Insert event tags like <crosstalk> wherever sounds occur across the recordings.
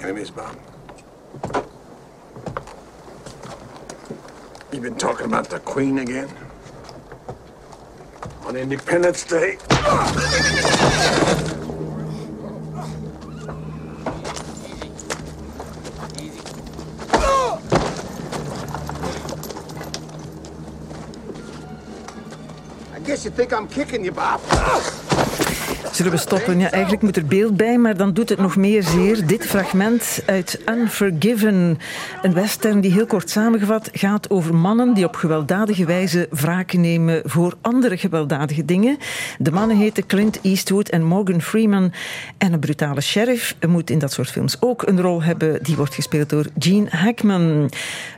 Enemies, Bob. You been talking about the Queen again? On Independence Day? I guess you think I'm kicking you, Bob. Zullen we stoppen? Ja, eigenlijk moet er beeld bij, maar dan doet het nog meer zeer. Dit fragment uit Unforgiven. Een western die heel kort samengevat gaat over mannen die op gewelddadige wijze wraak nemen voor andere gewelddadige dingen. De mannen heten Clint Eastwood en Morgan Freeman. En een brutale sheriff moet in dat soort films ook een rol hebben. Die wordt gespeeld door Gene Hackman.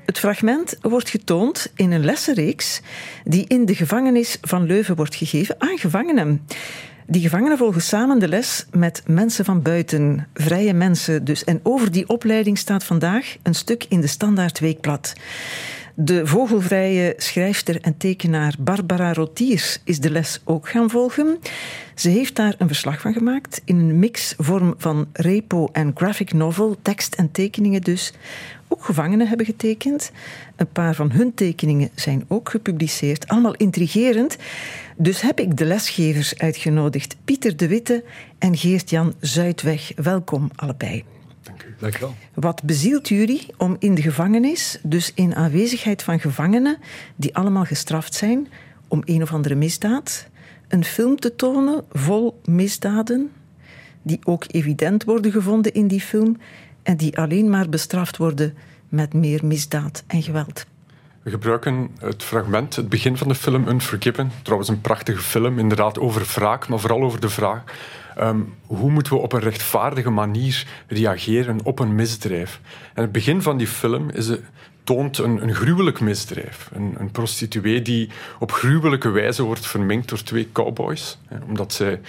Het fragment wordt getoond in een lessenreeks die in de gevangenis van Leuven wordt gegeven aan gevangenen. Die gevangenen volgen samen de les met mensen van buiten, vrije mensen dus. En over die opleiding staat vandaag een stuk in de Standaard Weekblad. De vogelvrije schrijfster en tekenaar Barbara Rotiers is de les ook gaan volgen. Ze heeft daar een verslag van gemaakt in een mixvorm van repo en graphic novel, tekst en tekeningen dus. Ook gevangenen hebben getekend. Een paar van hun tekeningen zijn ook gepubliceerd. Allemaal intrigerend. Dus heb ik de lesgevers uitgenodigd, Pieter de Witte en Geert-Jan Zuidweg. Welkom allebei. Dank u. Dank u wel. Wat bezielt jullie om in de gevangenis, dus in aanwezigheid van gevangenen die allemaal gestraft zijn om een of andere misdaad, een film te tonen vol misdaden, die ook evident worden gevonden in die film en die alleen maar bestraft worden met meer misdaad en geweld? We gebruiken het fragment, het begin van de film Unforgiven. Trouwens, een prachtige film, inderdaad over wraak, maar vooral over de vraag um, hoe moeten we op een rechtvaardige manier reageren op een misdrijf. En het begin van die film is, toont een, een gruwelijk misdrijf. Een, een, prostituee die op gruwelijke wijze wordt verminkt door twee cowboys. Omdat zij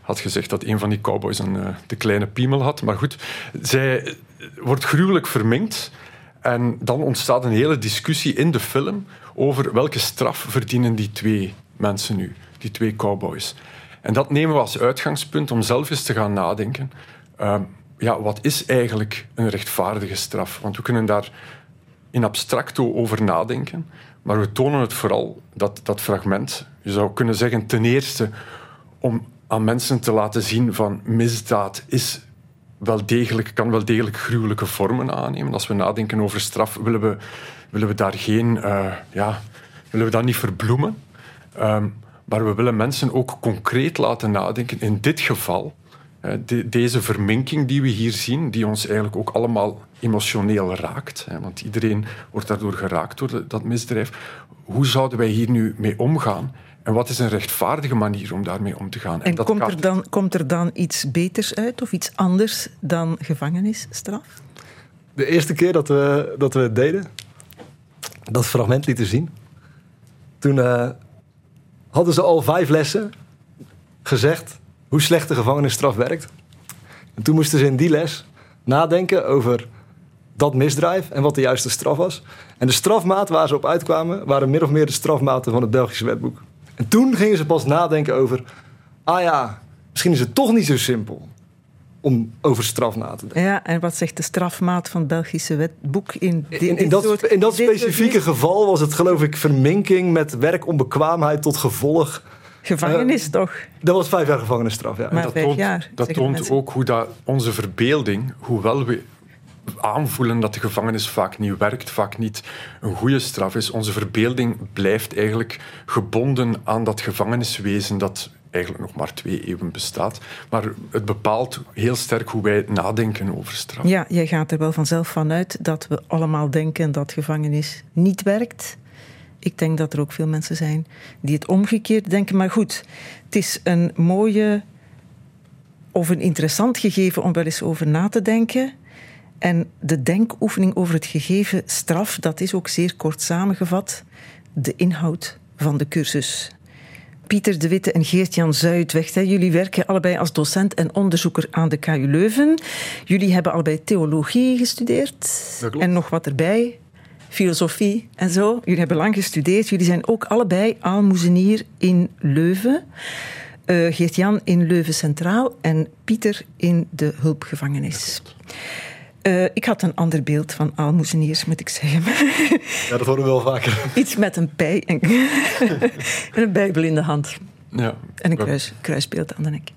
had gezegd dat een van die cowboys een uh, kleine piemel had. Maar goed, zij wordt gruwelijk verminkt. En dan ontstaat een hele discussie in de film over welke straf verdienen die twee mensen nu, die twee cowboys. En dat nemen we als uitgangspunt om zelf eens te gaan nadenken. Uh, ja, wat is eigenlijk een rechtvaardige straf? Want we kunnen daar in abstracto over nadenken, maar we tonen het vooral, dat, dat fragment, je zou kunnen zeggen, ten eerste om aan mensen te laten zien van misdaad is wel degelijk, kan wel degelijk gruwelijke vormen aannemen. Als we nadenken over straf, willen we, willen we daar geen, uh, ja, willen we dat niet verbloemen. Um, maar we willen mensen ook concreet laten nadenken. In dit geval, de, deze verminking die we hier zien, die ons eigenlijk ook allemaal emotioneel raakt, hè, want iedereen wordt daardoor geraakt door dat misdrijf. Hoe zouden wij hier nu mee omgaan? En wat is een rechtvaardige manier om daarmee om te gaan? En, en komt, er dan, komt er dan iets beters uit of iets anders dan gevangenisstraf? De eerste keer dat we, dat we het deden, dat fragment lieten zien, toen uh, hadden ze al vijf lessen gezegd hoe slecht de gevangenisstraf werkt. En toen moesten ze in die les nadenken over dat misdrijf en wat de juiste straf was. En de strafmaat waar ze op uitkwamen waren min of meer de strafmaten van het Belgische wetboek. En toen gingen ze pas nadenken over, ah ja, misschien is het toch niet zo simpel om over straf na te denken. Ja, en wat zegt de strafmaat van het Belgische wetboek in dit in, in, dat, in dat specifieke geval was het geloof ik verminking met werkonbekwaamheid tot gevolg. Gevangenis uh, toch? Dat was vijf jaar gevangenisstraf, ja. Maar dat vijf toont, jaar, dat toont ook hoe dat onze verbeelding, hoewel we aanvoelen dat de gevangenis vaak niet werkt, vaak niet een goede straf is. Onze verbeelding blijft eigenlijk gebonden aan dat gevangeniswezen dat eigenlijk nog maar twee eeuwen bestaat. Maar het bepaalt heel sterk hoe wij nadenken over straf. Ja, jij gaat er wel vanzelf van uit dat we allemaal denken dat gevangenis niet werkt. Ik denk dat er ook veel mensen zijn die het omgekeerd denken. Maar goed, het is een mooie of een interessant gegeven om wel eens over na te denken. En de denkoefening over het gegeven straf, dat is ook zeer kort samengevat de inhoud van de cursus. Pieter de Witte en Geert-Jan Zuidweg. Jullie werken allebei als docent en onderzoeker aan de KU Leuven. Jullie hebben allebei theologie gestudeerd. En nog wat erbij. Filosofie en zo. Jullie hebben lang gestudeerd. Jullie zijn ook allebei aalmoezenier in Leuven. Uh, Geert-Jan in Leuven Centraal en Pieter in de hulpgevangenis. Uh, ik had een ander beeld van aalmoezeniers, moet ik zeggen. Ja, dat horen we wel vaker. Iets met een pij en, en een bijbel in de hand. Ja, en een kruis, kruisbeeld aan de nek.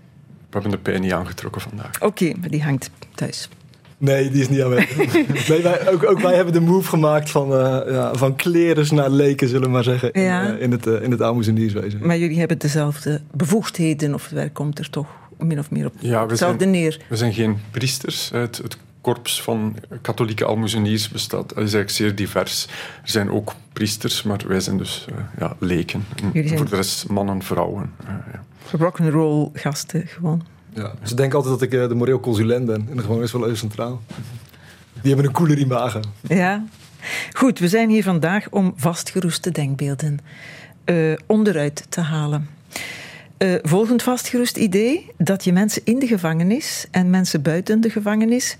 We hebben de pij niet aangetrokken vandaag. Oké, okay, maar die hangt thuis. Nee, die is niet aanwezig. <laughs> nee, wij, ook, ook, wij hebben de move gemaakt van, uh, ja, van kleren naar leken, zullen we maar zeggen, ja. in, uh, in, het, uh, in het aalmoezenierswezen. Maar jullie hebben dezelfde bevoegdheden, of het komt er toch min of meer op ja, we hetzelfde zijn, neer? We zijn geen priesters. Het, het korps van katholieke almoezeniers bestaat, is eigenlijk zeer divers. Er zijn ook priesters, maar wij zijn dus ja, leken. En zijn voor de rest mannen, vrouwen. ja. Rock'n'roll gasten gewoon. Ja, ze denken altijd dat ik uh, de moreel consulent ben in de gevangenis van Leuven Centraal. Die hebben een coole imago. Ja. Goed, we zijn hier vandaag om vastgeroeste denkbeelden uh, onderuit te halen. Uh, volgend vastgerust idee dat je mensen in de gevangenis en mensen buiten de gevangenis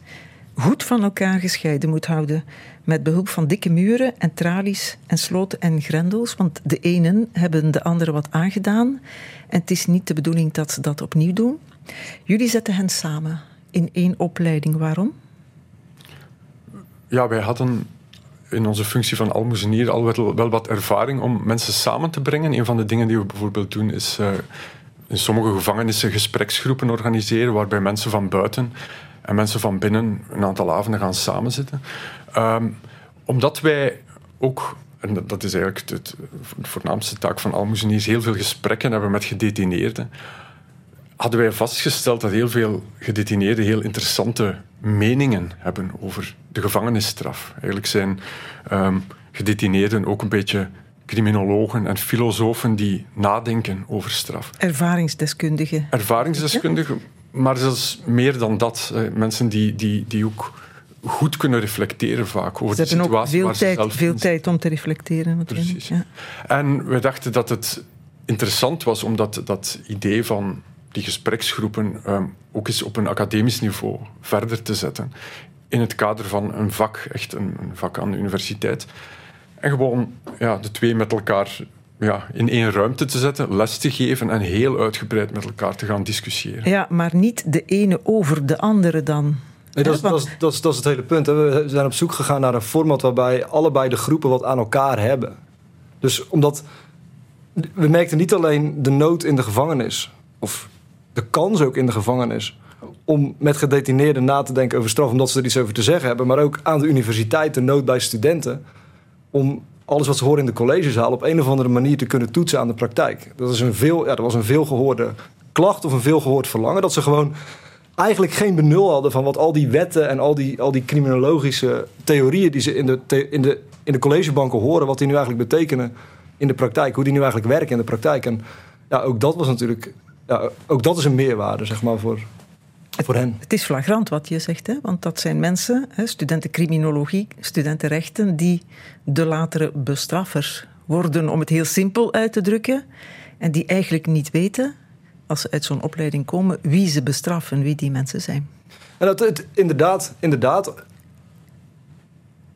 goed van elkaar gescheiden moet houden. Met behulp van dikke muren en tralies en sloten en grendels. Want de enen hebben de anderen wat aangedaan. En het is niet de bedoeling dat ze dat opnieuw doen. Jullie zetten hen samen in één opleiding. Waarom? Ja, wij hadden in onze functie van almoezenier al wel, wat ervaring om mensen samen te brengen. Een van de dingen die we bijvoorbeeld doen is uh, in sommige gevangenissen gespreksgroepen organiseren waarbij mensen van buiten en mensen van binnen een aantal avonden gaan samenzitten. Um, omdat wij ook en dat is eigenlijk het, de voornaamste taak van almoezeniers, heel veel gesprekken hebben met gedetineerden, hadden wij vastgesteld dat heel veel gedetineerden heel interessante meningen hebben over de gevangenisstraf. Eigenlijk zijn um, gedetineerden ook een beetje criminologen en filosofen die nadenken over straf. Ervaringsdeskundigen. Ervaringsdeskundigen, maar zelfs meer dan dat. Mensen die, die, die ook goed kunnen reflecteren vaak over ze de situatie ook veel waar tijd, ze zelf veel tijd om te reflecteren. Precies. Ja. En we dachten dat het interessant was om dat, dat idee van die gespreksgroepen um, ook eens op een academisch niveau verder te zetten. In het kader van een vak, echt een, een vak aan de universiteit. En gewoon ja, de twee met elkaar ja, in één ruimte te zetten, les te geven en heel uitgebreid met elkaar te gaan discussiëren. Ja, maar niet de ene over de andere dan. Nee, dat, is, dat, is, dat, is, dat is het hele punt. We zijn op zoek gegaan naar een format waarbij allebei de groepen wat aan elkaar hebben. Dus omdat we merkten niet alleen de nood in de gevangenis, of de kans ook in de gevangenis, om met gedetineerden na te denken over straf, omdat ze er iets over te zeggen hebben, maar ook aan de universiteit de nood bij studenten om alles wat ze horen in de collegezaal op een of andere manier te kunnen toetsen aan de praktijk. Dat, is een veel, ja, dat was een veelgehoorde klacht of een veelgehoord verlangen. Dat ze gewoon eigenlijk geen benul hadden van wat al die wetten en al die, al die criminologische theorieën die ze in de, in, de, in de collegebanken horen, wat die nu eigenlijk betekenen in de praktijk, hoe die nu eigenlijk werken in de praktijk. En ja, ook dat was natuurlijk, ja, ook dat is een meerwaarde, zeg maar, voor, voor hen. Het is flagrant wat je zegt, hè? want dat zijn mensen, hè, studenten criminologie, studenten rechten, die de latere bestraffers worden, om het heel simpel uit te drukken, en die eigenlijk niet weten als ze uit zo'n opleiding komen, wie ze bestraffen, wie die mensen zijn. En dat, het, inderdaad, inderdaad.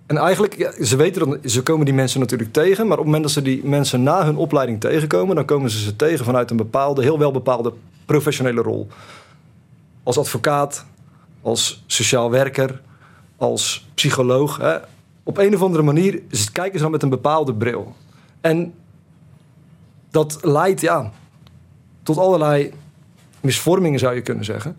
En eigenlijk, ja, ze weten dat, ze komen die mensen natuurlijk tegen, maar op het moment dat ze die mensen na hun opleiding tegenkomen, dan komen ze ze tegen vanuit een bepaalde, heel wel bepaalde professionele rol. Als advocaat, als sociaal werker, als psycholoog. Hè. Op een of andere manier kijken ze dan met een bepaalde bril. En dat leidt, ja, tot allerlei misvormingen, zou je kunnen zeggen.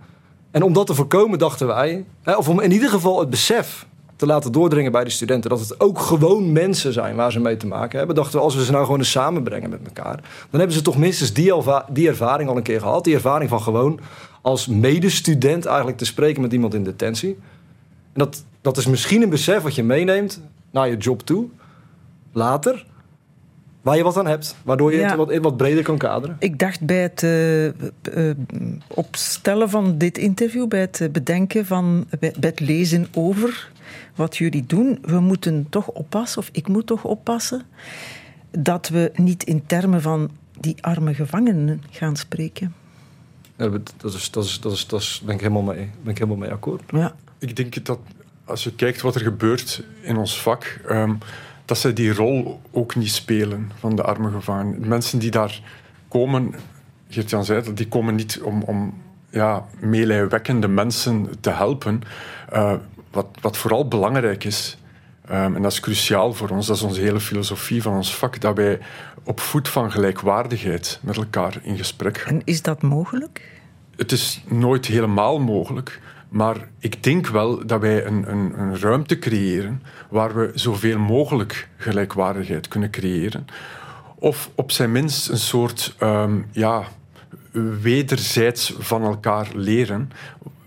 En om dat te voorkomen, dachten wij, hè, of om in ieder geval het besef te laten doordringen bij de studenten dat het ook gewoon mensen zijn waar ze mee te maken hebben, dachten we als we ze nou gewoon eens samenbrengen met elkaar, dan hebben ze toch minstens die, die ervaring al een keer gehad. Die ervaring van gewoon als medestudent eigenlijk te spreken met iemand in detentie. En dat, dat is misschien een besef wat je meeneemt naar je job toe, later waar je wat aan hebt, waardoor je ja. het wat, wat, breder kan kaderen. Ik dacht bij het uh, uh, opstellen van dit interview, bij het bedenken van, bij, bij, het lezen over wat jullie doen, we moeten toch oppassen, of ik moet toch oppassen, dat we niet in termen van die arme gevangenen gaan spreken. Ja, dat, is, dat, is, dat, is, dat is, ben, ik helemaal mee, ben ik helemaal mee akkoord. Ja. Ik denk dat als je kijkt wat er gebeurt in ons vak. Um, dat zij die rol ook niet spelen van de arme gevangenen. Mensen die daar komen, Geert-Jan zei dat, die komen niet om, om ja, meelijwekkende mensen te helpen. Uh, wat, wat vooral belangrijk is, ehm, en dat is cruciaal voor ons, dat is onze hele filosofie van ons vak, dat wij op voet van gelijkwaardigheid met elkaar in gesprek gaan. En is dat mogelijk? Het is nooit helemaal mogelijk, maar ik denk wel dat wij een, een, een ruimte creëren waar we zoveel mogelijk gelijkwaardigheid kunnen creëren. Of op zijn minst een soort ehm, ja, wederzijds van elkaar leren.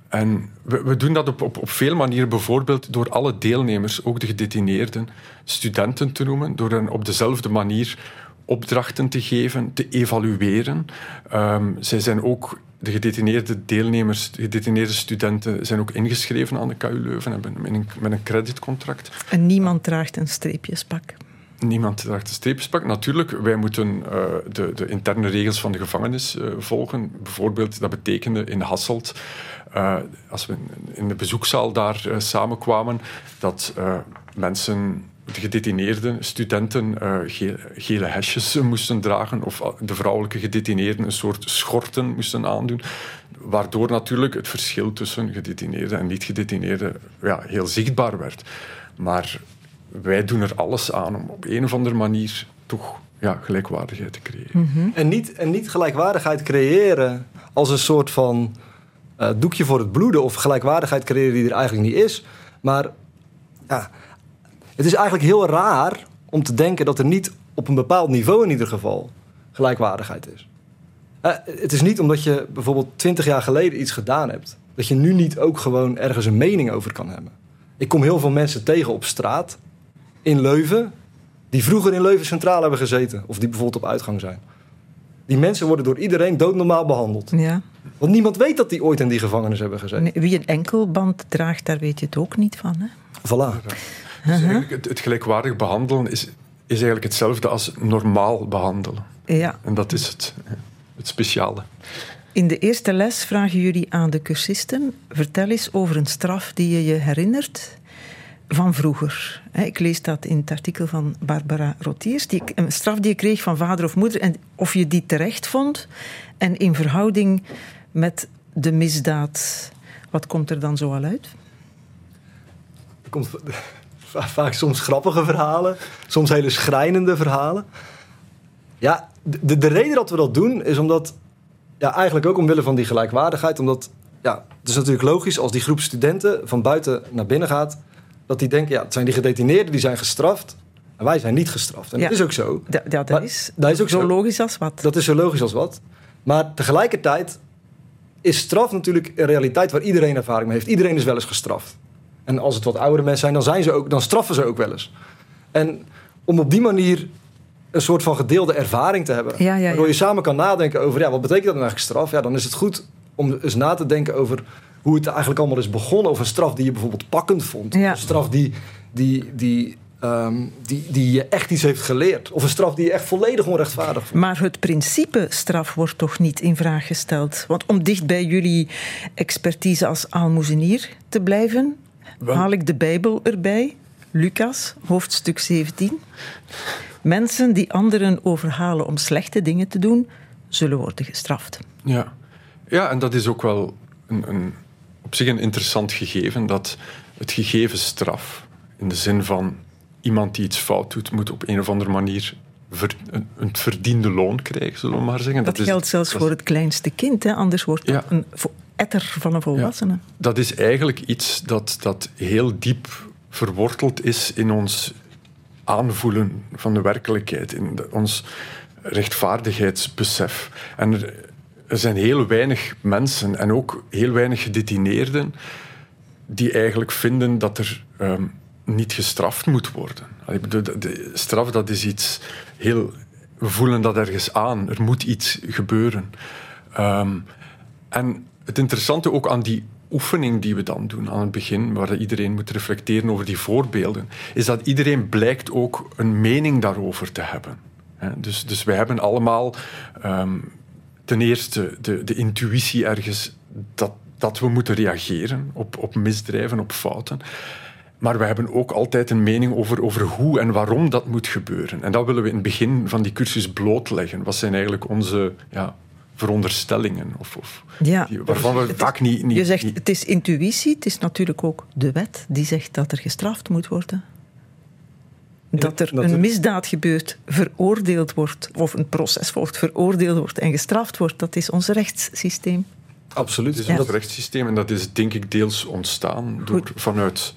En we, we doen dat op, op, op veel manieren, bijvoorbeeld door alle deelnemers, ook de gedetineerden, studenten te noemen, door hen op dezelfde manier opdrachten te geven, te evalueren. Ehm, zij zijn ook, de gedetineerde deelnemers, de gedetineerde studenten, zijn ook ingeschreven aan de KU Leuven hebben met een, met een creditcontract. En niemand draagt een streepjespak. Niemand draagt een streepjespak. Natuurlijk, wij moeten uh, de, de, interne regels van de gevangenis uh, volgen. Bijvoorbeeld, dat betekende in Hasselt, uh, als we in de bezoekzaal daar samenkwamen, dat mensen de gedetineerden, studenten, uh, gele, gele hesjes moesten dragen of de vrouwelijke gedetineerden een soort schorten moesten aandoen. Waardoor natuurlijk het verschil tussen gedetineerden en niet-gedetineerden ja, heel zichtbaar werd. Maar wij doen er alles aan om op een of andere manier toch ja, gelijkwaardigheid te creëren. Mm -hmm. en, niet, en niet gelijkwaardigheid creëren als een soort van uh, doekje voor het bloeden of gelijkwaardigheid creëren die er eigenlijk niet is. Maar ja, het is eigenlijk heel raar om te denken dat er niet op een bepaald niveau in ieder geval gelijkwaardigheid is. Uh, het is niet omdat je bijvoorbeeld twintig jaar geleden iets gedaan hebt, dat je nu niet ook gewoon ergens een mening over kan hebben. Ik kom heel veel mensen tegen op straat in Leuven, die vroeger in Leuven Centraal hebben gezeten, of die bijvoorbeeld op uitgang zijn. Die mensen worden door iedereen doodnormaal behandeld. Ja. Want niemand weet dat die ooit in die gevangenis hebben gezeten. Wie een enkelband draagt, daar weet je het ook niet van. Hè? Voilà. Dus het, het, gelijkwaardig behandelen is, is eigenlijk hetzelfde als normaal behandelen. Ja. En dat is het, het speciale. In de eerste les vragen jullie aan de cursisten: vertel eens over een straf die je je herinnert van vroeger. Ik lees dat in het artikel van Barbara Rotiers. Die, een straf die je kreeg van vader of moeder en of je die terecht vond en in verhouding met de misdaad. Wat komt er dan zo al uit? Er komt <laughs> vaak soms grappige verhalen, soms hele schrijnende verhalen. Ja, de, de reden dat we dat doen is omdat, ja, eigenlijk ook omwille van die gelijkwaardigheid, omdat, ja, het is natuurlijk logisch als die groep studenten van buiten naar binnen gaat, dat die denken, ja, het zijn die gedetineerden die zijn gestraft en wij zijn niet gestraft. En Ja. dat is ook zo. Ja, dat, is, dat is ook zo zo. logisch als wat. Dat is zo logisch als wat. Maar tegelijkertijd is straf natuurlijk een realiteit waar iedereen ervaring mee heeft. Iedereen is wel eens gestraft. En als het wat oudere mensen zijn, dan, zijn ze ook, dan straffen ze ook wel eens. En om op die manier een soort van gedeelde ervaring te hebben, Ja, ja, ja. waardoor je samen kan nadenken over ja, wat betekent dat nou eigenlijk straf? Ja, dan is het goed om eens na te denken over hoe het eigenlijk allemaal is begonnen. Of een straf die je bijvoorbeeld pakkend vond. Een straf die, die, die, ehm, die, die je echt iets heeft geleerd. Of een straf die je echt volledig onrechtvaardig vond. Maar het principe straf wordt toch niet in vraag gesteld? Want om dicht bij jullie expertise als aalmoezenier te blijven, Wel- haal ik de Bijbel erbij. Lucas, hoofdstuk 17. Mensen die anderen overhalen om slechte dingen te doen, zullen worden gestraft. Ja. ja, en dat is ook wel een, een, op zich een interessant gegeven, dat het gegeven straf, in de zin van iemand die iets fout doet, moet op een of andere manier ver- een, een verdiende loon krijgen, zullen we maar zeggen. Dat, geldt zelfs dat voor het kleinste kind, hè? anders wordt het Ja. een etter van een volwassene. Dat is eigenlijk iets dat, dat heel diep verworteld is in ons aanvoelen van de werkelijkheid, in de- ons rechtvaardigheidsbesef. En er, er zijn heel weinig mensen en ook heel weinig gedetineerden die eigenlijk vinden dat er ehm, niet gestraft moet worden. Ik de, straf dat is iets heel... We voelen dat ergens aan. Er moet iets gebeuren. Ehm, en het interessante ook aan die oefening die we dan doen aan het begin, waar iedereen moet reflecteren over die voorbeelden, is dat iedereen blijkt ook een mening daarover te hebben. Dus, dus wij hebben allemaal ehm, ten eerste de, de intuïtie ergens dat, dat we moeten reageren op, op misdrijven, op fouten. Maar we hebben ook altijd een mening over, over hoe en waarom dat moet gebeuren. En dat willen we in het begin van die cursus blootleggen. Wat zijn eigenlijk onze ja, veronderstellingen. Of, of Ja. die- waarvan we Het is- vaak niet... niet Je zegt niet- het is intuïtie, het is natuurlijk ook de wet die zegt dat er gestraft moet worden. Dat er een misdaad gebeurt, veroordeeld wordt, of een proces volgt, veroordeeld wordt en gestraft wordt. Dat is ons rechtssysteem. Absoluut. Het is ons rechtssysteem en dat is denk ik deels ontstaan door, vanuit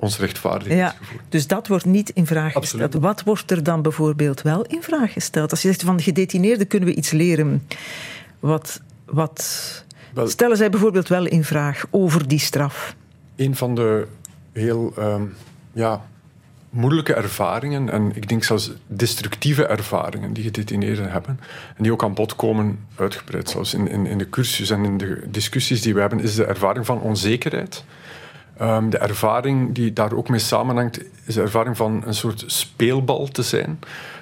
ons Ja, rechtvaardigheidsgevoel. dus dat wordt niet in vraag Absoluut. gesteld. Wat wordt er dan bijvoorbeeld wel in vraag gesteld? Als je zegt van de gedetineerden kunnen we iets leren. Wat, wat Wel- stellen zij bijvoorbeeld wel in vraag over die straf? Een van de heel ehm, ja, moeilijke ervaringen, en ik denk zelfs destructieve ervaringen die gedetineerden hebben, en die ook aan bod komen, uitgebreid zelfs in, in, in de cursus en in de discussies die we hebben, is de ervaring van onzekerheid. Ehm, de ervaring die daar ook mee samenhangt, is de ervaring van een soort speelbal te zijn.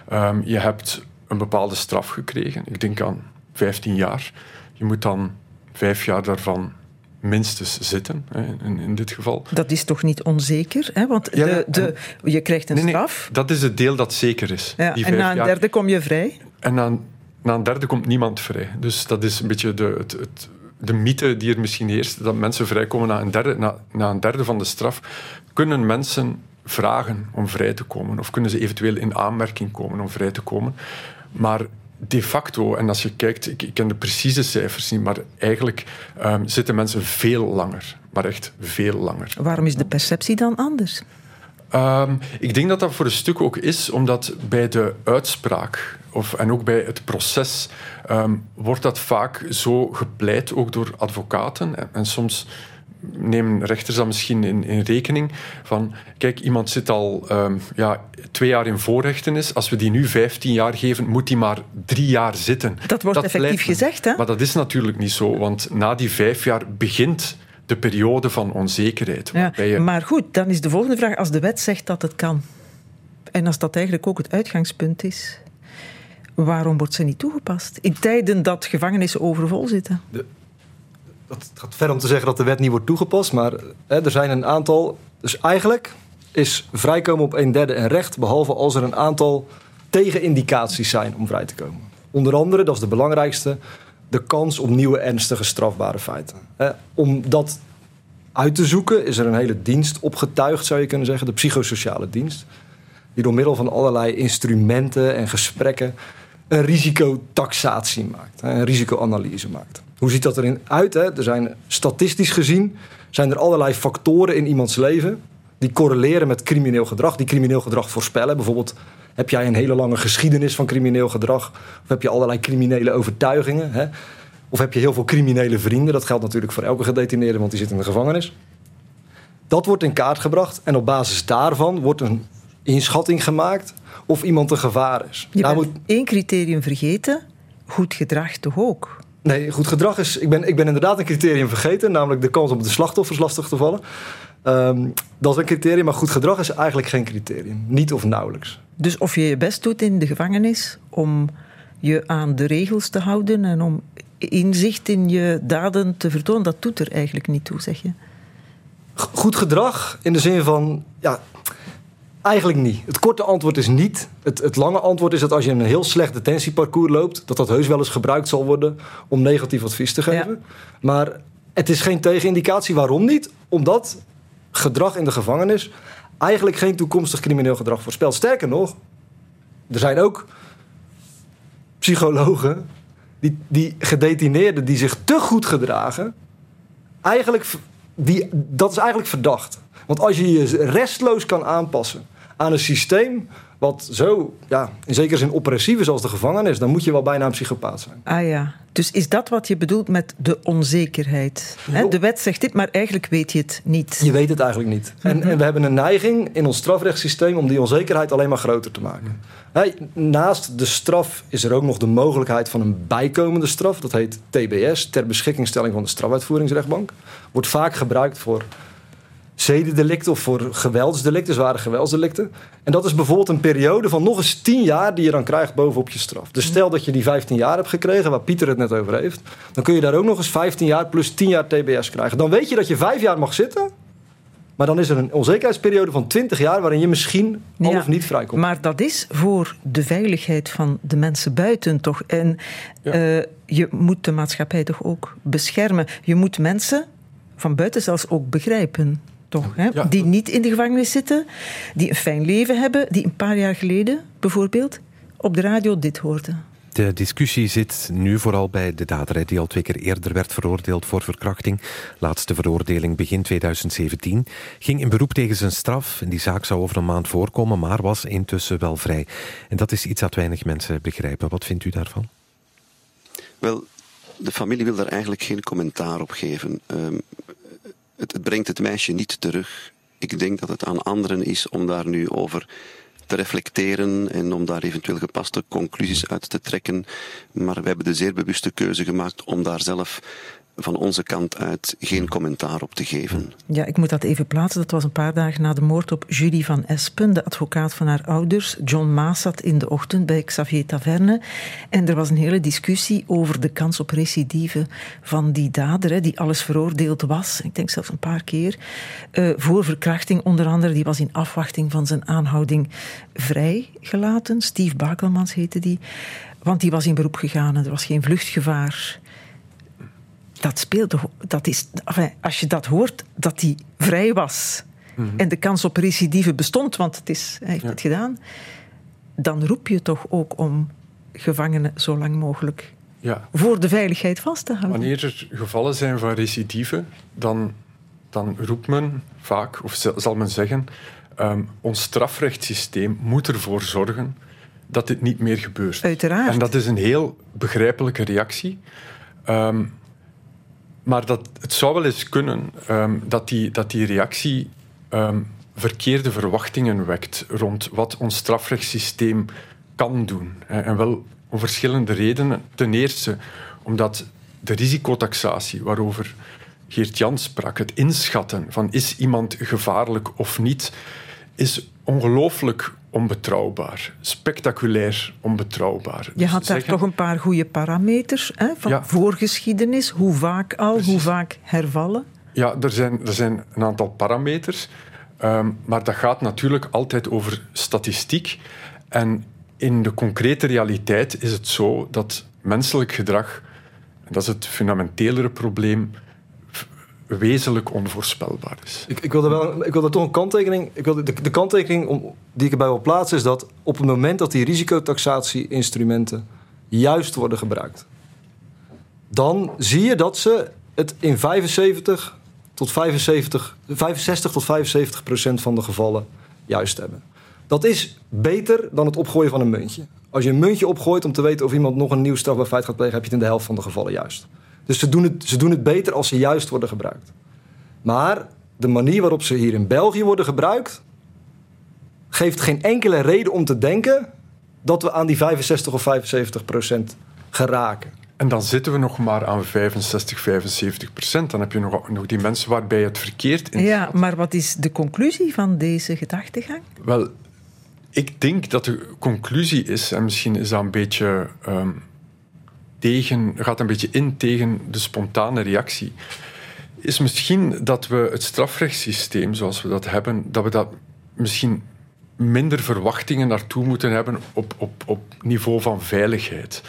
Ehm, je hebt een bepaalde straf gekregen, ik denk aan 15 jaar. Je moet dan vijf jaar daarvan minstens zitten, in, in dit geval. Dat is toch niet onzeker? Hè? Want Ja, de, de, je krijgt een Nee, nee, straf. dat is het deel dat zeker is. Ja, die en na een jaar. derde kom je vrij. En na, een- na een derde komt niemand vrij. Dus dat is een beetje de, het, het, de mythe die er misschien heerst, dat mensen vrijkomen na een, derde, na, na een derde van de straf. Kunnen mensen vragen om vrij te komen? Of kunnen ze eventueel in aanmerking komen om vrij te komen? Maar de facto, en als je kijkt, ik, ik ken de precieze cijfers niet, maar eigenlijk ehm, zitten mensen veel langer. Maar echt veel langer. Waarom is de perceptie dan anders? Ehm, ik denk dat dat voor een stuk ook is omdat bij de uitspraak of, en ook bij het proces ehm, wordt dat vaak zo gepleit, ook door advocaten. En, en soms nemen rechters dat misschien in, in rekening van, kijk, iemand zit al ehm, ja, twee jaar in voorrechtenis. Als we die nu 15 jaar geven, moet die maar drie jaar zitten. Dat wordt effectief gezegd, hè? Maar dat is natuurlijk niet zo, want na die vijf jaar begint de periode van onzekerheid. Ja, je- maar goed, dan is de volgende vraag: als de wet zegt dat het kan, en als dat eigenlijk ook het uitgangspunt is, waarom wordt ze niet toegepast? In tijden dat gevangenissen overvol zitten. Het gaat ver om te zeggen dat de wet niet wordt toegepast, maar hè, er zijn een aantal. Dus eigenlijk is vrijkomen op een derde een recht, behalve als er een aantal tegenindicaties zijn om vrij te komen. Onder andere, dat is de belangrijkste, de kans op nieuwe ernstige strafbare feiten. Om dat uit te zoeken is er een hele dienst opgetuigd, zou je kunnen zeggen, de psychosociale dienst. Die door middel van allerlei instrumenten en gesprekken een risicotaxatie maakt, een risicoanalyse maakt. Hoe ziet dat erin uit? Er zijn statistisch gezien zijn er allerlei factoren in iemands leven die correleren met crimineel gedrag, die crimineel gedrag voorspellen. Bijvoorbeeld, heb jij een hele lange geschiedenis van crimineel gedrag? Of heb je allerlei criminele overtuigingen? Hè? Of heb je heel veel criminele vrienden? Dat geldt natuurlijk voor elke gedetineerde, want die zit in de gevangenis. Dat wordt in kaart gebracht en op basis daarvan wordt een inschatting gemaakt of iemand een gevaar is. Je Daar bent moet- één criterium vergeten: goed gedrag toch ook? Nee, goed gedrag is. Ik ben, ik ben inderdaad een criterium vergeten, namelijk de kans om de slachtoffers lastig te vallen. Ehm, dat is een criterium, maar goed gedrag is eigenlijk geen criterium. Niet of nauwelijks. Dus of je je best doet in de gevangenis om je aan de regels te houden en om inzicht in je daden te vertonen, dat doet er eigenlijk niet toe, zeg je. Goed gedrag in de zin van. Ja, eigenlijk niet. Het korte antwoord is niet. Het, het lange antwoord is dat als je een heel slecht detentieparcours loopt, dat dat heus wel eens gebruikt zal worden om negatief advies te geven. Maar het is geen tegenindicatie. Waarom niet? Omdat gedrag in de gevangenis eigenlijk geen toekomstig crimineel gedrag voorspelt. Sterker nog, er zijn ook psychologen die, die gedetineerden die zich te goed gedragen, eigenlijk, die, dat is eigenlijk verdacht. Want als je je restloos kan aanpassen aan een systeem wat zo, ja, in zekere zin oppressief is als de gevangenis, dan moet je wel bijna een psychopaat zijn. Ah ja, dus is dat wat je bedoelt met de onzekerheid? Hè, de wet zegt dit, maar eigenlijk weet je het niet. Je weet het eigenlijk niet. En, en we hebben een neiging in ons strafrechtssysteem om die onzekerheid alleen maar groter te maken. Naast de straf is er ook nog de mogelijkheid van een bijkomende straf. Dat heet TBS, ter beschikkingstelling van de strafuitvoeringsrechtbank. Wordt vaak gebruikt voor zedendelicten of voor geweldsdelicten, zware geweldsdelicten. En dat is bijvoorbeeld een periode van nog eens 10 jaar die je dan krijgt bovenop je straf. Dus stel dat je die 15 jaar hebt gekregen, waar Pieter het net over heeft, dan kun je daar ook nog eens 15 jaar plus 10 jaar TBS krijgen. Dan weet je dat je 5 jaar mag zitten Maar dan is er een onzekerheidsperiode van 20 jaar waarin je misschien al Ja, of niet vrijkomt. Maar dat is voor de veiligheid van de mensen buiten toch. En Ja. eh, je moet de maatschappij toch ook beschermen. Je moet mensen van buiten zelfs ook begrijpen. Toch, hè? Ja. Die niet in de gevangenis zitten, die een fijn leven hebben, die een paar jaar geleden bijvoorbeeld op de radio dit hoorden. De discussie zit nu vooral bij de dader, die al twee keer eerder werd veroordeeld voor verkrachting. Laatste veroordeling begin 2017. Ging in beroep tegen zijn straf. En die zaak zou over een maand voorkomen, maar was intussen wel vrij. En dat is iets dat weinig mensen begrijpen. Wat vindt u daarvan? Wel, de familie wil daar eigenlijk geen commentaar op geven. Ehm, het, brengt het meisje niet terug. Ik denk dat het aan anderen is om daar nu over te reflecteren en om daar eventueel gepaste conclusies uit te trekken. Maar we hebben de zeer bewuste keuze gemaakt om daar zelf van onze kant uit geen commentaar op te geven. Ja, ik moet dat even plaatsen. Dat was een paar dagen na de moord op Julie van Espen, de advocaat van haar ouders. John Maas zat in de ochtend bij Xavier Taverne. En er was een hele discussie over de kans op recidive van die dader, hè, die alles veroordeeld was. Ik denk zelfs een paar keer. eh, voor verkrachting, onder andere. Die was in afwachting van zijn aanhouding vrijgelaten. Steve Bakelmans heette die. Want die was in beroep gegaan en er was geen vluchtgevaar dat speelt toch. Dat is, enfin, als je dat hoort, dat hij vrij was. en de kans op recidive bestond, want het is, hij heeft Ja. het gedaan. dan roep je toch ook om gevangenen zo lang mogelijk Ja. voor de veiligheid vast te houden. Wanneer er gevallen zijn van recidive, dan, dan roept men vaak, of zal men zeggen, ehm, ons strafrechtssysteem moet ervoor zorgen dat dit niet meer gebeurt. Uiteraard. En dat is een heel begrijpelijke reactie. Ehm, maar dat, het zou wel eens kunnen ehm, dat, die, dat die reactie ehm, verkeerde verwachtingen wekt rond wat ons strafrechtssysteem kan doen. En wel om verschillende redenen. Ten eerste omdat de risicotaxatie waarover Geert-Jan sprak, het inschatten van is iemand gevaarlijk of niet, is ongelooflijk onbetrouwbaar. Spectaculair onbetrouwbaar. Je Dus had daar zeggen- toch een paar goede parameters hè, van Ja. voorgeschiedenis. Hoe vaak al, hoe vaak hervallen. Ja, er zijn, er zijn een aantal parameters. ehm, maar dat gaat natuurlijk altijd over statistiek. En in de concrete realiteit is het zo dat menselijk gedrag, en dat is het fundamentelere probleem, wezenlijk onvoorspelbaar is. Ik, ik, wil er wel, ik toch een kanttekening. Ik de, de kanttekening om, die ik erbij wil plaatsen is dat op het moment dat die risicotaxatie-instrumenten juist worden gebruikt, dan zie je dat ze het in 75 tot 75, 65 tot 75 procent van de gevallen juist hebben. Dat is beter dan het opgooien van een muntje. Als je een muntje opgooit om te weten of iemand nog een nieuw strafbaar feit gaat plegen, heb je het in de helft van de gevallen juist. Dus ze doen het, ze doen het beter als ze juist worden gebruikt. Maar de manier waarop ze hier in België worden gebruikt, geeft geen enkele reden om te denken dat we aan die 65 of 75 procent geraken. En dan zitten we nog maar aan 65, 75 procent. Dan heb je nog, nog die mensen waarbij het verkeerd in Ja, maar wat is de conclusie van deze gedachtegang? Wel, ik denk dat de conclusie is, en misschien is dat een beetje ehm, gaat een beetje in tegen de spontane reactie, is misschien dat we het strafrechtssysteem zoals we dat hebben, dat we dat misschien minder verwachtingen naartoe moeten hebben op, op, op niveau van veiligheid.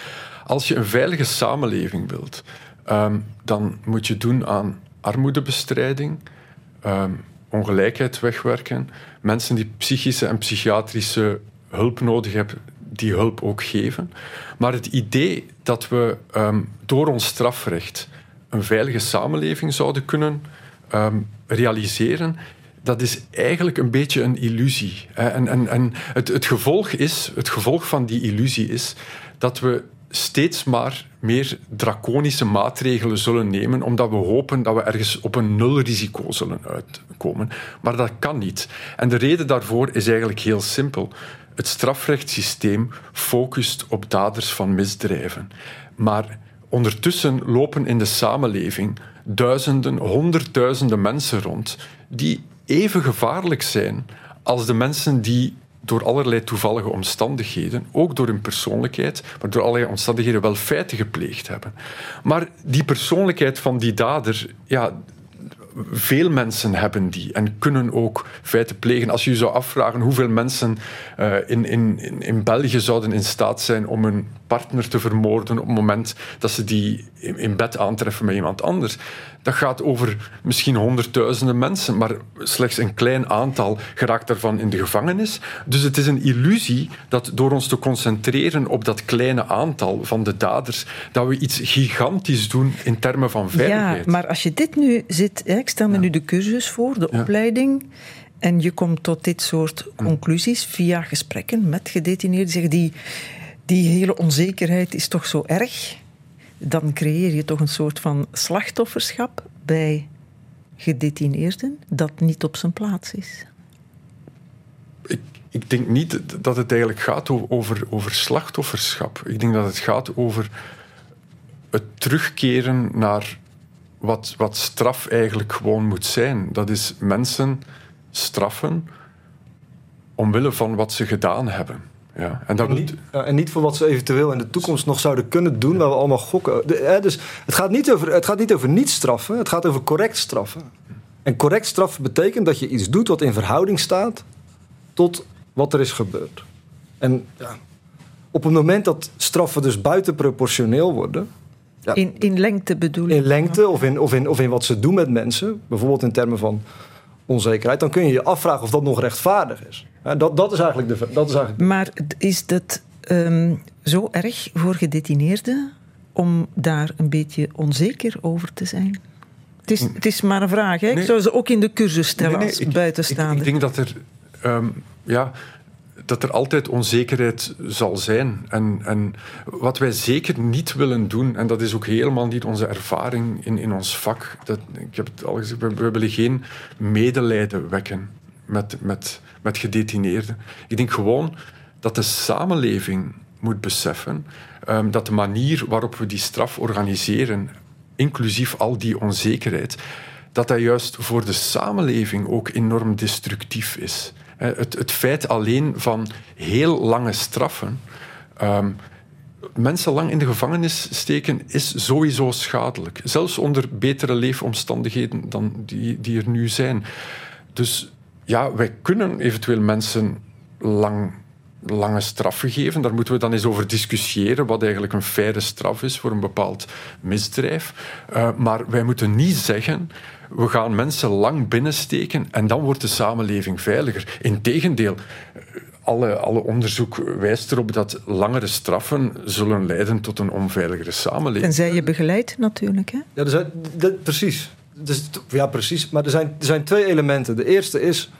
Als je een veilige samenleving wilt, ehm, dan moet je doen aan armoedebestrijding, ehm, ongelijkheid wegwerken, mensen die psychische en psychiatrische hulp nodig hebben, die hulp ook geven. Maar het idee dat we ehm, door ons strafrecht een veilige samenleving zouden kunnen ehm, realiseren, dat is eigenlijk een beetje een illusie. En, en, en het, het, gevolg is, het gevolg van die illusie is dat we steeds maar meer draconische maatregelen zullen nemen, omdat we hopen dat we ergens op een nulrisico zullen uitkomen. Maar dat kan niet. En de reden daarvoor is eigenlijk heel simpel. Het strafrechtssysteem focust op daders van misdrijven. Maar ondertussen lopen in de samenleving duizenden, honderdduizenden mensen rond die even gevaarlijk zijn als de mensen die door allerlei toevallige omstandigheden, ook door hun persoonlijkheid, maar door allerlei omstandigheden wel feiten gepleegd hebben. Maar die persoonlijkheid van die dader, ja, veel mensen hebben die en kunnen ook feiten plegen. Als je je zou afvragen hoeveel mensen uh, in, in, in België zouden in staat zijn om een partner te vermoorden op het moment dat ze die in bed aantreffen met iemand anders. Dat gaat over misschien honderdduizenden mensen, maar slechts een klein aantal geraakt daarvan in de gevangenis. Dus het is een illusie dat door ons te concentreren op dat kleine aantal van de daders, dat we iets gigantisch doen in termen van veiligheid. Ja, maar als je dit nu zit, ik stel me nu de cursus voor, de opleiding, en je komt tot dit soort conclusies via gesprekken met gedetineerden, zeggen die die hele onzekerheid is toch zo erg, dan creëer je toch een soort van slachtofferschap bij gedetineerden dat niet op zijn plaats is. Ik, ik denk niet dat het eigenlijk gaat over, over slachtofferschap. Ik denk dat het gaat over het terugkeren naar wat, wat straf eigenlijk gewoon moet zijn. Dat is mensen straffen omwille van wat ze gedaan hebben. Ja, en, dat en, niet, en niet voor wat ze eventueel in de toekomst nog zouden kunnen doen, waar we allemaal gokken. hè, dus het gaat, niet over, het gaat niet over niet straffen, het gaat over correct straffen. En correct straffen betekent dat je iets doet wat in verhouding staat tot wat er is gebeurd. En ja, op het moment dat straffen dus buitenproportioneel worden. Ja, in, in lengte bedoel ik? In lengte of in, of, in, of in wat ze doen met mensen, bijvoorbeeld in termen van onzekerheid, dan kun je je afvragen of dat nog rechtvaardig is. Dat, dat, is, eigenlijk de, dat is eigenlijk... Maar is dat um, zo erg voor gedetineerden om daar een beetje onzeker over te zijn? Het is, het is maar een vraag. Hè? Ik zou ze ook in de cursus stellen nee, nee, als buitenstaander. Ik, ik, denk dat er... Um, ja, dat er altijd onzekerheid zal zijn. En, en wat wij zeker niet willen doen, en dat is ook helemaal niet onze ervaring in, in ons vak, dat, ik heb het al gezegd, we, we willen geen medelijden wekken met, met, met gedetineerden. Ik denk gewoon dat de samenleving moet beseffen um, dat de manier waarop we die straf organiseren, inclusief al die onzekerheid, dat dat juist voor de samenleving ook enorm destructief is. Het, het feit alleen van heel lange straffen. Um, mensen lang in de gevangenis steken is sowieso schadelijk. Zelfs onder betere leefomstandigheden dan die, die er nu zijn. Dus ja, wij kunnen eventueel mensen lang, lange straffen geven. Daar moeten we dan eens over discussiëren wat eigenlijk een faire straf is voor een bepaald misdrijf. Uh, maar wij moeten niet zeggen we gaan mensen lang binnensteken en dan wordt de samenleving veiliger. Integendeel, alle, alle onderzoek wijst erop dat langere straffen zullen leiden tot een onveiligere samenleving. En zij je begeleid natuurlijk, hè? Ja, er zijn, dat, precies. Dus, ja, precies. Maar er zijn, er zijn twee elementen. De eerste is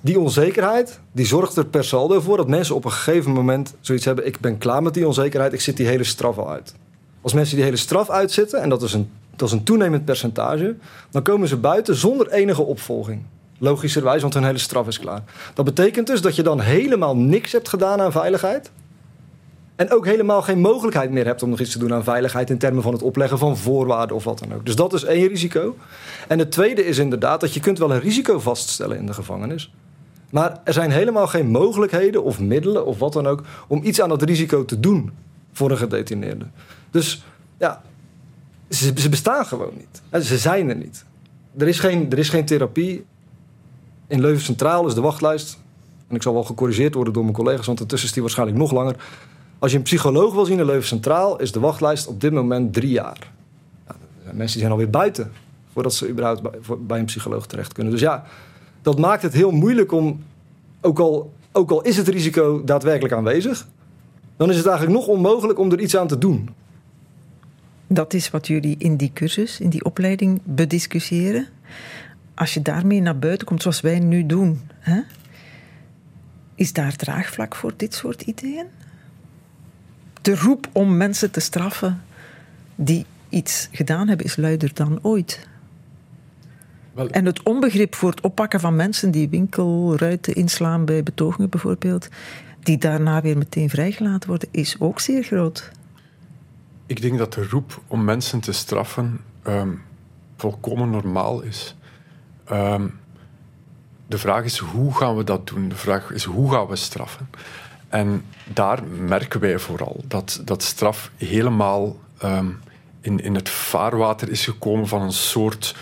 die onzekerheid, die zorgt er per saldo voor dat mensen op een gegeven moment zoiets hebben: ik ben klaar met die onzekerheid, ik zit die hele straf al uit. Als mensen die hele straf uitzitten, en dat is een dat is een toenemend percentage, dan komen ze buiten zonder enige opvolging. Logischerwijs, want hun hele straf is klaar. Dat betekent dus dat je dan helemaal niks hebt gedaan aan veiligheid. En ook helemaal geen mogelijkheid meer hebt om nog iets te doen aan veiligheid in termen van het opleggen van voorwaarden of wat dan ook. Dus dat is één risico. En het tweede is inderdaad dat je kunt wel een risico vaststellen in de gevangenis. Maar er zijn helemaal geen mogelijkheden of middelen of wat dan ook om iets aan dat risico te doen voor een gedetineerde. Dus ja, ze, ze bestaan gewoon niet. Ze zijn er niet. Er is geen, er is geen therapie. In Leuven Centraal is de wachtlijst. En ik zal wel gecorrigeerd worden door mijn collega's, want intussen is die waarschijnlijk nog langer. Als je een psycholoog wil zien in Leuven Centraal, is de wachtlijst op dit moment drie jaar. Ja, mensen zijn alweer buiten voordat ze überhaupt bij, bij, een psycholoog terecht kunnen. Dus ja, dat maakt het heel moeilijk om, ook al, ook al is het risico daadwerkelijk aanwezig, dan is het eigenlijk nog onmogelijk om er iets aan te doen. Dat is wat jullie in die cursus, in die opleiding bediscussiëren. Als je daarmee naar buiten komt, zoals wij nu doen, hè, is daar draagvlak voor dit soort ideeën? De roep om mensen te straffen die iets gedaan hebben, is luider dan ooit. Wel, en het onbegrip voor het oppakken van mensen die winkelruiten inslaan bij betogingen bijvoorbeeld, die daarna weer meteen vrijgelaten worden, is ook zeer groot. Ik denk dat de roep om mensen te straffen um, volkomen normaal is. Um, de vraag is hoe gaan we dat doen? De vraag is hoe gaan we straffen? En daar merken wij vooral dat, dat straf helemaal um, in, in het vaarwater is gekomen van een soort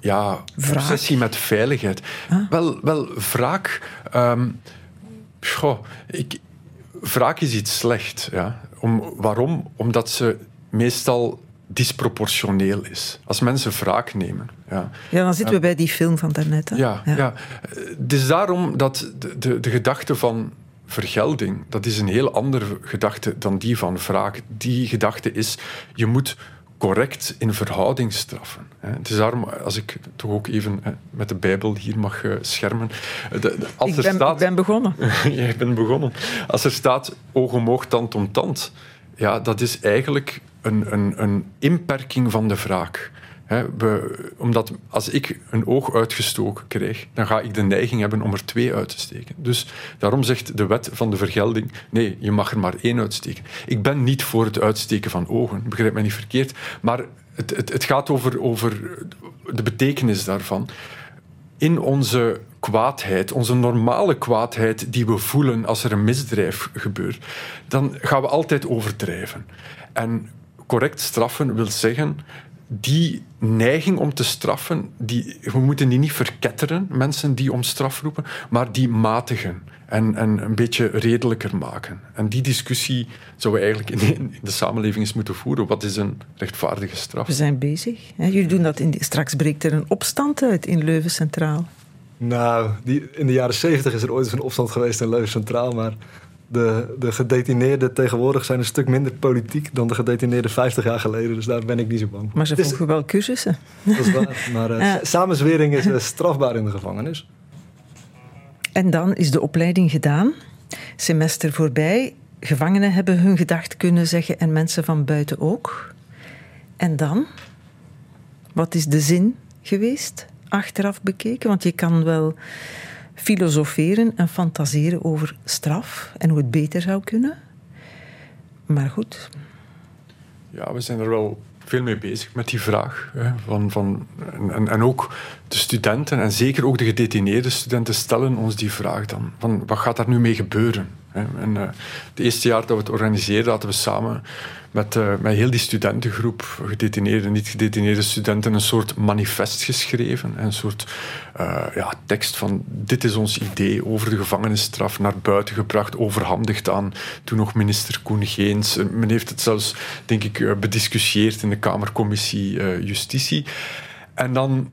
ja, Wraak? obsessie met veiligheid. Wel, wel, wraak... ehm, goh, ik, wraak is iets slecht. Ja. Om, waarom? Omdat ze meestal disproportioneel is. Als mensen wraak nemen. Ja. Ja, dan zitten we bij die film van daarnet. Hè? Ja, ja. Het is daarom dat de, de, de gedachte van vergelding, dat is een heel andere gedachte dan die van wraak. Die gedachte is, je moet correct in verhouding straffen. Het is daarom, als ik toch ook even hè, met de Bijbel hier mag eh, schermen. de- als Ik er ben, staat, ik ben begonnen. <laughs> Jij bent begonnen. Als er staat oog om oog, tand om tand, ja, dat is eigenlijk een, een, een inperking van de wraak. Omdat als ik een oog uitgestoken krijg, dan ga ik de neiging hebben om er twee uit te steken. Dus daarom zegt de wet van de vergelding: nee, je mag er maar één uitsteken. Ik ben niet voor het uitsteken van ogen, begrijp mij niet verkeerd, maar het, het, het gaat over, over de betekenis daarvan in onze kwaadheid, onze normale kwaadheid die we voelen als er een misdrijf gebeurt, dan gaan we altijd overdrijven. En correct straffen wil zeggen, die neiging om te straffen, die, we moeten die niet verketteren, mensen die om straf roepen, maar die matigen en, en een beetje redelijker maken. En die discussie zouden we eigenlijk in, in de samenleving eens moeten voeren. Wat is een rechtvaardige straf? We zijn bezig. Hè? Jullie doen dat in die- straks breekt er een opstand uit in Leuven Centraal. Nou, die, in de jaren zeventig is er ooit eens een opstand geweest in Leuven Centraal. Maar de, de gedetineerden tegenwoordig zijn een stuk minder politiek dan de gedetineerden 50 jaar geleden. Dus daar ben ik niet zo bang voor. Maar ze is- volgen wel cursussen. Dat is waar. Maar <laughs> Ja. samenzwering is eh, strafbaar in de gevangenis. En dan is de opleiding gedaan. Semester voorbij. Gevangenen hebben hun gedacht kunnen zeggen en mensen van buiten ook. En dan? Wat is de zin geweest, achteraf bekeken? Want je kan wel filosoferen en fantaseren over straf en hoe het beter zou kunnen. Maar goed, Ja, we zijn er wel veel mee bezig met die vraag. Van, van, en, en ook de studenten, en zeker ook de gedetineerde studenten, stellen ons die vraag dan. Van, wat gaat daar nu mee gebeuren? Hè? En, eh, het eerste jaar dat we het organiseerden, hadden we samen met, eh, met heel die studentengroep, gedetineerde en niet-gedetineerde studenten, een soort manifest geschreven. Een soort eh, ja, tekst van dit is ons idee over de gevangenisstraf naar buiten gebracht, overhandigd aan toen nog minister Koen Geens. Men heeft het zelfs, denk ik, eh, bediscussieerd in de Kamercommissie eh, Justitie. En dan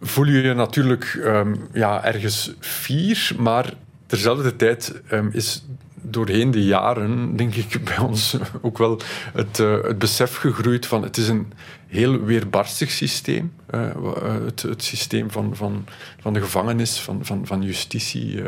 voel je je natuurlijk ehm, ja, ergens fier, maar terzelfde tijd ehm, is doorheen de jaren, denk ik, bij ons ook wel het, eh, het besef gegroeid van het is een heel weerbarstig systeem. eh, eh, het, het systeem van, van, van de gevangenis, van, van, van justitie.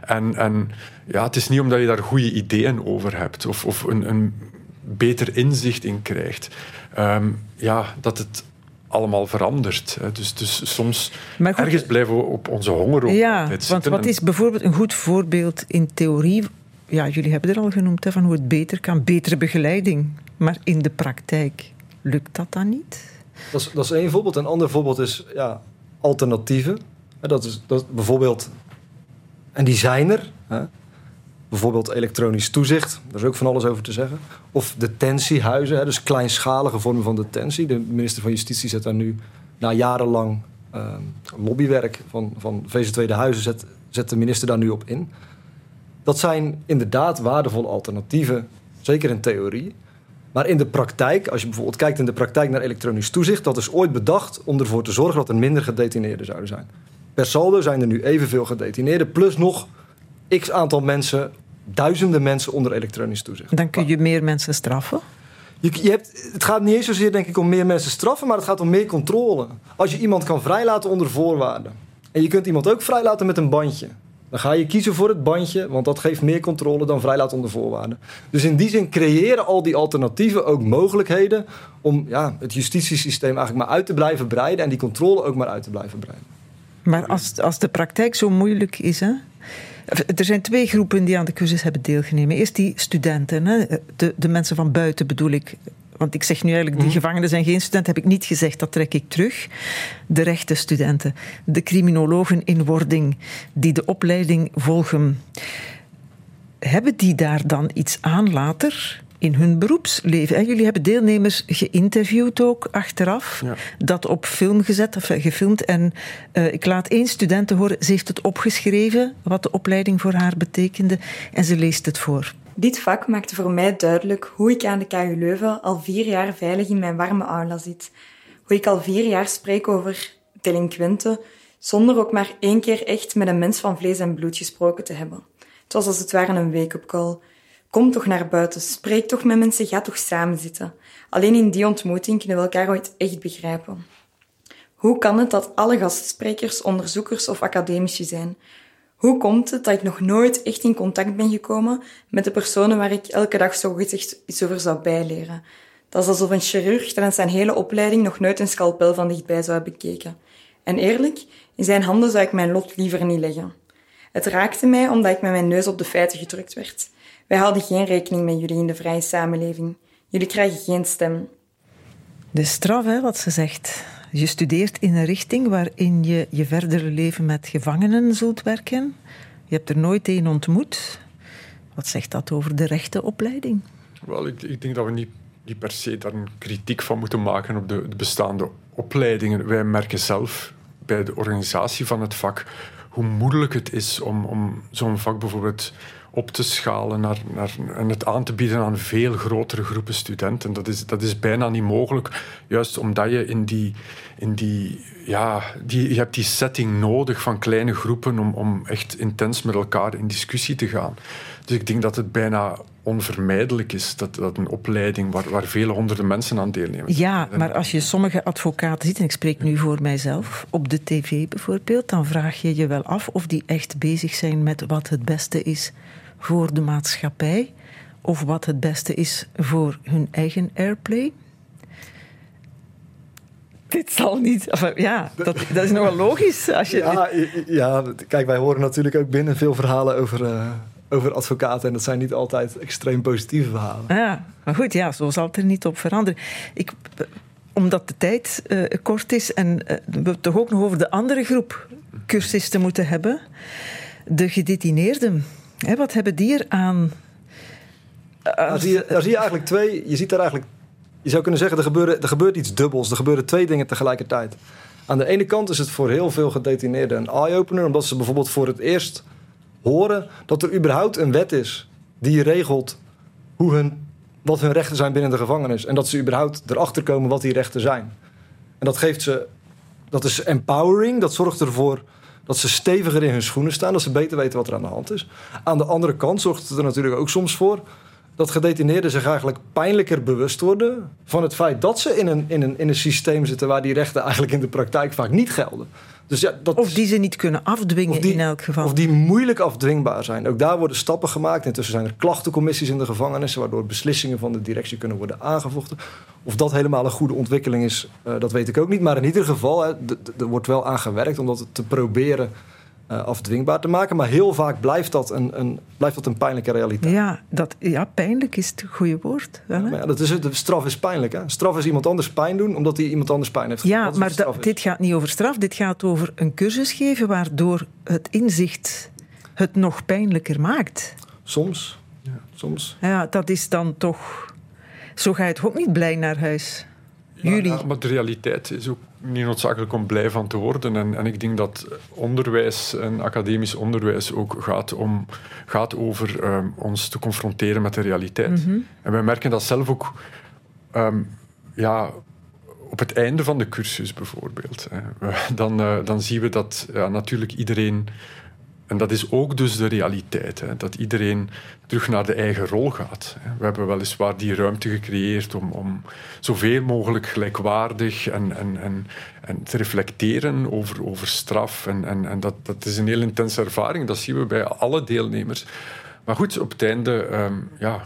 en, en ja, het is niet omdat je daar goede ideeën over hebt of, of een, een beter inzicht in krijgt, ehm, ja, dat het allemaal verandert. Dus, dus soms goed, ergens blijven we op onze honger ook Ja, want wat is bijvoorbeeld een goed voorbeeld in theorie? Ja, jullie hebben er al genoemd van hoe het beter kan, betere begeleiding. Maar in de praktijk lukt dat dan niet? Dat is, dat is één voorbeeld. Een ander voorbeeld is ja, alternatieven. Dat is dat bijvoorbeeld, en die zijn er. Hè. Bijvoorbeeld elektronisch toezicht, daar is ook van alles over te zeggen. Of detentiehuizen, hè, dus kleinschalige vormen van detentie. De minister van Justitie zet daar nu na jarenlang ehm, lobbywerk van, van VZ Tweede Huizen, zet, zet de minister daar nu op in. Dat zijn inderdaad waardevolle alternatieven, zeker in theorie. Maar in de praktijk, als je bijvoorbeeld kijkt in de praktijk naar elektronisch toezicht, dat is ooit bedacht om ervoor te zorgen dat er minder gedetineerden zouden zijn. Per saldo zijn er nu evenveel gedetineerden, plus nog x aantal mensen, duizenden mensen onder elektronisch toezicht. Dan kun je meer mensen straffen. Je, je hebt, het gaat niet eens zozeer denk ik om meer mensen straffen, maar het gaat om meer controle. Als je iemand kan vrijlaten onder voorwaarden. En je kunt iemand ook vrijlaten met een bandje. Dan ga je kiezen voor het bandje, want dat geeft meer controle dan vrijlaten onder voorwaarden. Dus in die zin creëren al die alternatieven ook mogelijkheden om ja, het justitiesysteem eigenlijk maar uit te blijven breiden en die controle ook maar uit te blijven breiden. Maar als, als de praktijk zo moeilijk is. Hè? Er zijn twee groepen die aan de cursus hebben deelgenomen. Eerst die studenten, hè? De, de mensen van buiten bedoel ik. Want ik zeg nu eigenlijk, die gevangenen zijn geen studenten, heb ik niet gezegd, dat trek ik terug. De rechte studenten, de criminologen in wording, die de opleiding volgen. Hebben die daar dan iets aan later? in hun beroepsleven. Jullie hebben deelnemers geïnterviewd ook achteraf, Ja. dat op film gezet of eh, gefilmd. En eh, ik laat één student horen, ze heeft het opgeschreven, wat de opleiding voor haar betekende, en ze leest het voor. Dit vak maakte voor mij duidelijk hoe ik aan de KU Leuven al vier jaar veilig in mijn warme aula zit. Hoe ik al vier jaar spreek over delinquenten, zonder ook maar één keer echt met een mens van vlees en bloed gesproken te hebben. Het was als het ware een wake-up call. Kom toch naar buiten, spreek toch met mensen, ga toch samen zitten. Alleen in die ontmoeting kunnen we elkaar ooit echt begrijpen. Hoe kan het dat alle gastsprekers onderzoekers of academici zijn? Hoe komt het dat ik nog nooit echt in contact ben gekomen met de personen waar ik elke dag zogezegd iets over zou bijleren? Dat is alsof een chirurg tijdens zijn hele opleiding nog nooit een scalpel van dichtbij zou hebben bekeken. En eerlijk, in zijn handen zou ik mijn lot liever niet leggen. Het raakte mij omdat ik met mijn neus op de feiten gedrukt werd. Wij houden geen rekening met jullie in de vrije samenleving. Jullie krijgen geen stem. De straf, hè, wat ze zegt. Je studeert in een richting waarin je je verdere leven met gevangenen zult werken. Je hebt er nooit één ontmoet. Wat zegt dat over de rechte opleiding? Wel, ik, ik denk dat we niet, per se daar een kritiek van moeten maken op de, de bestaande opleidingen. Wij merken zelf bij de organisatie van het vak hoe moeilijk het is om, om zo'n vak bijvoorbeeld op te schalen naar, naar, en het aan te bieden aan veel grotere groepen studenten. Dat is, dat is bijna niet mogelijk, juist omdat je in die, in die, ja, die, je hebt die setting nodig van kleine groepen om, om echt intens met elkaar in discussie te gaan. Dus ik denk dat het bijna onvermijdelijk is dat, dat een opleiding waar, waar vele honderden mensen aan deelnemen. Ja, maar als je sommige advocaten ziet, en ik spreek nu voor mijzelf, op de tv bijvoorbeeld, dan vraag je je wel af of die echt bezig zijn met wat het beste is voor de maatschappij of wat het beste is voor hun eigen airplay. Dit zal niet. Ja, dat, dat is nogal logisch. Als je, Ja, ja, kijk, wij horen natuurlijk ook binnen veel verhalen over, eh, over advocaten. En dat zijn niet altijd extreem positieve verhalen. Ja, maar goed, ja, zo zal het er niet op veranderen. Ik, omdat de tijd eh, kort is en eh, we het toch ook nog over de andere groep cursisten moeten hebben. De gedetineerden. Hè, wat hebben die er aan? Daar zie, je, daar zie je eigenlijk twee. Je ziet daar eigenlijk. Je zou kunnen zeggen, er, gebeuren, er gebeurt iets dubbels. Er gebeuren twee dingen tegelijkertijd. Aan de ene kant is het voor heel veel gedetineerden een eye-opener, omdat ze bijvoorbeeld voor het eerst horen dat er überhaupt een wet is die regelt hoe hun, wat hun rechten zijn binnen de gevangenis. En dat ze überhaupt erachter komen wat die rechten zijn. En dat geeft ze. Dat is empowering. Dat zorgt ervoor dat ze steviger in hun schoenen staan. Dat ze beter weten wat er aan de hand is. Aan de andere kant zorgt het er natuurlijk ook soms voor dat gedetineerden zich eigenlijk pijnlijker bewust worden van het feit dat ze in een, in een, in een systeem zitten waar die rechten eigenlijk in de praktijk vaak niet gelden. Dus ja, dat Of die ze niet kunnen afdwingen die- in elk geval. Of die moeilijk afdwingbaar zijn. Ook daar worden stappen gemaakt. Intussen zijn er klachtencommissies in de gevangenissen... waardoor beslissingen van de directie kunnen worden aangevochten. Of dat helemaal een goede ontwikkeling is, eh, dat weet ik ook niet. Maar in ieder geval, hè, er wordt wel aan gewerkt... om dat te proberen eh, afdwingbaar te maken. Maar heel vaak blijft dat een, een, blijft dat een pijnlijke realiteit. Ja, dat, ja, pijnlijk is het goede woord. Wel, hè? Maar ja, dat is het. De straf is pijnlijk. Hè? Straf is iemand anders pijn doen... omdat hij iemand anders pijn heeft gedaan. Ja, maar dit gaat niet over straf. Dit gaat over een cursus geven waardoor het inzicht het nog pijnlijker maakt. Soms. Soms. Ja, dat is dan toch... Zo ga je toch ook niet blij naar huis? Jullie? maar de realiteit is ook niet noodzakelijk om blij van te worden. En, en ik denk dat onderwijs en academisch onderwijs ook gaat, om, gaat over ehm, ons te confronteren met de realiteit. En wij merken dat zelf ook ehm, ja, op het einde van de cursus bijvoorbeeld. Hè. Dan, eh, dan zien we dat ja, natuurlijk iedereen... En dat is ook dus de realiteit, hè, dat iedereen terug naar de eigen rol gaat. We hebben weliswaar die ruimte gecreëerd om, om zoveel mogelijk gelijkwaardig en, en, en, en te reflecteren over, over straf. En, en, en dat, dat is een heel intense ervaring, dat zien we bij alle deelnemers. Maar goed, op het einde ehm, ja,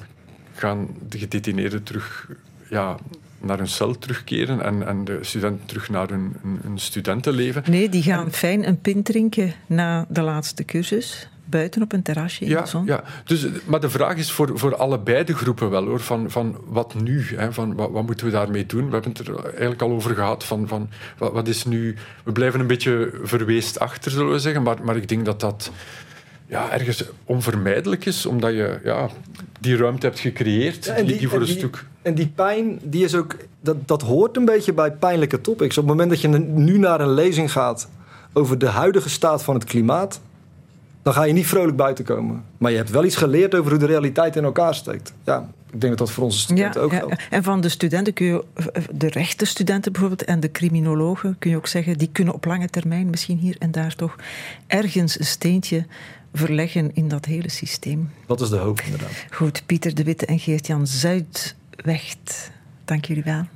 gaan de gedetineerden terug ja, naar hun cel terugkeren en, en de studenten terug naar hun, hun, hun studentenleven. Nee, die gaan fijn een pint drinken na de laatste cursus. Buiten op een terrasje in Ja, de zon. ja. Dus, maar de vraag is voor, voor allebei de groepen wel hoor, van, van wat nu? Hè? Van, wat, wat moeten we daarmee doen? We hebben het er eigenlijk al over gehad. Van, van, wat, wat is nu... We blijven een beetje verweest achter, zullen we zeggen. Maar, maar ik denk dat dat... ja, ergens onvermijdelijk is, omdat je ja, die ruimte hebt gecreëerd, Ja, en die, die voor en een die- stuk... En die pijn, die is ook, dat, dat hoort een beetje bij pijnlijke topics. Op het moment dat je nu naar een lezing gaat over de huidige staat van het klimaat, dan ga je niet vrolijk buiten komen. Maar je hebt wel iets geleerd over hoe de realiteit in elkaar steekt. Ja, ik denk dat dat voor onze studenten ook geldt. En van de studenten kun je, de rechtenstudenten bijvoorbeeld en de criminologen, kun je ook zeggen, die kunnen op lange termijn misschien hier en daar toch ergens een steentje verleggen in dat hele systeem. Dat is de hoop inderdaad. Goed, Pieter de Witte en Geert-Jan Zuidwecht, dank jullie wel.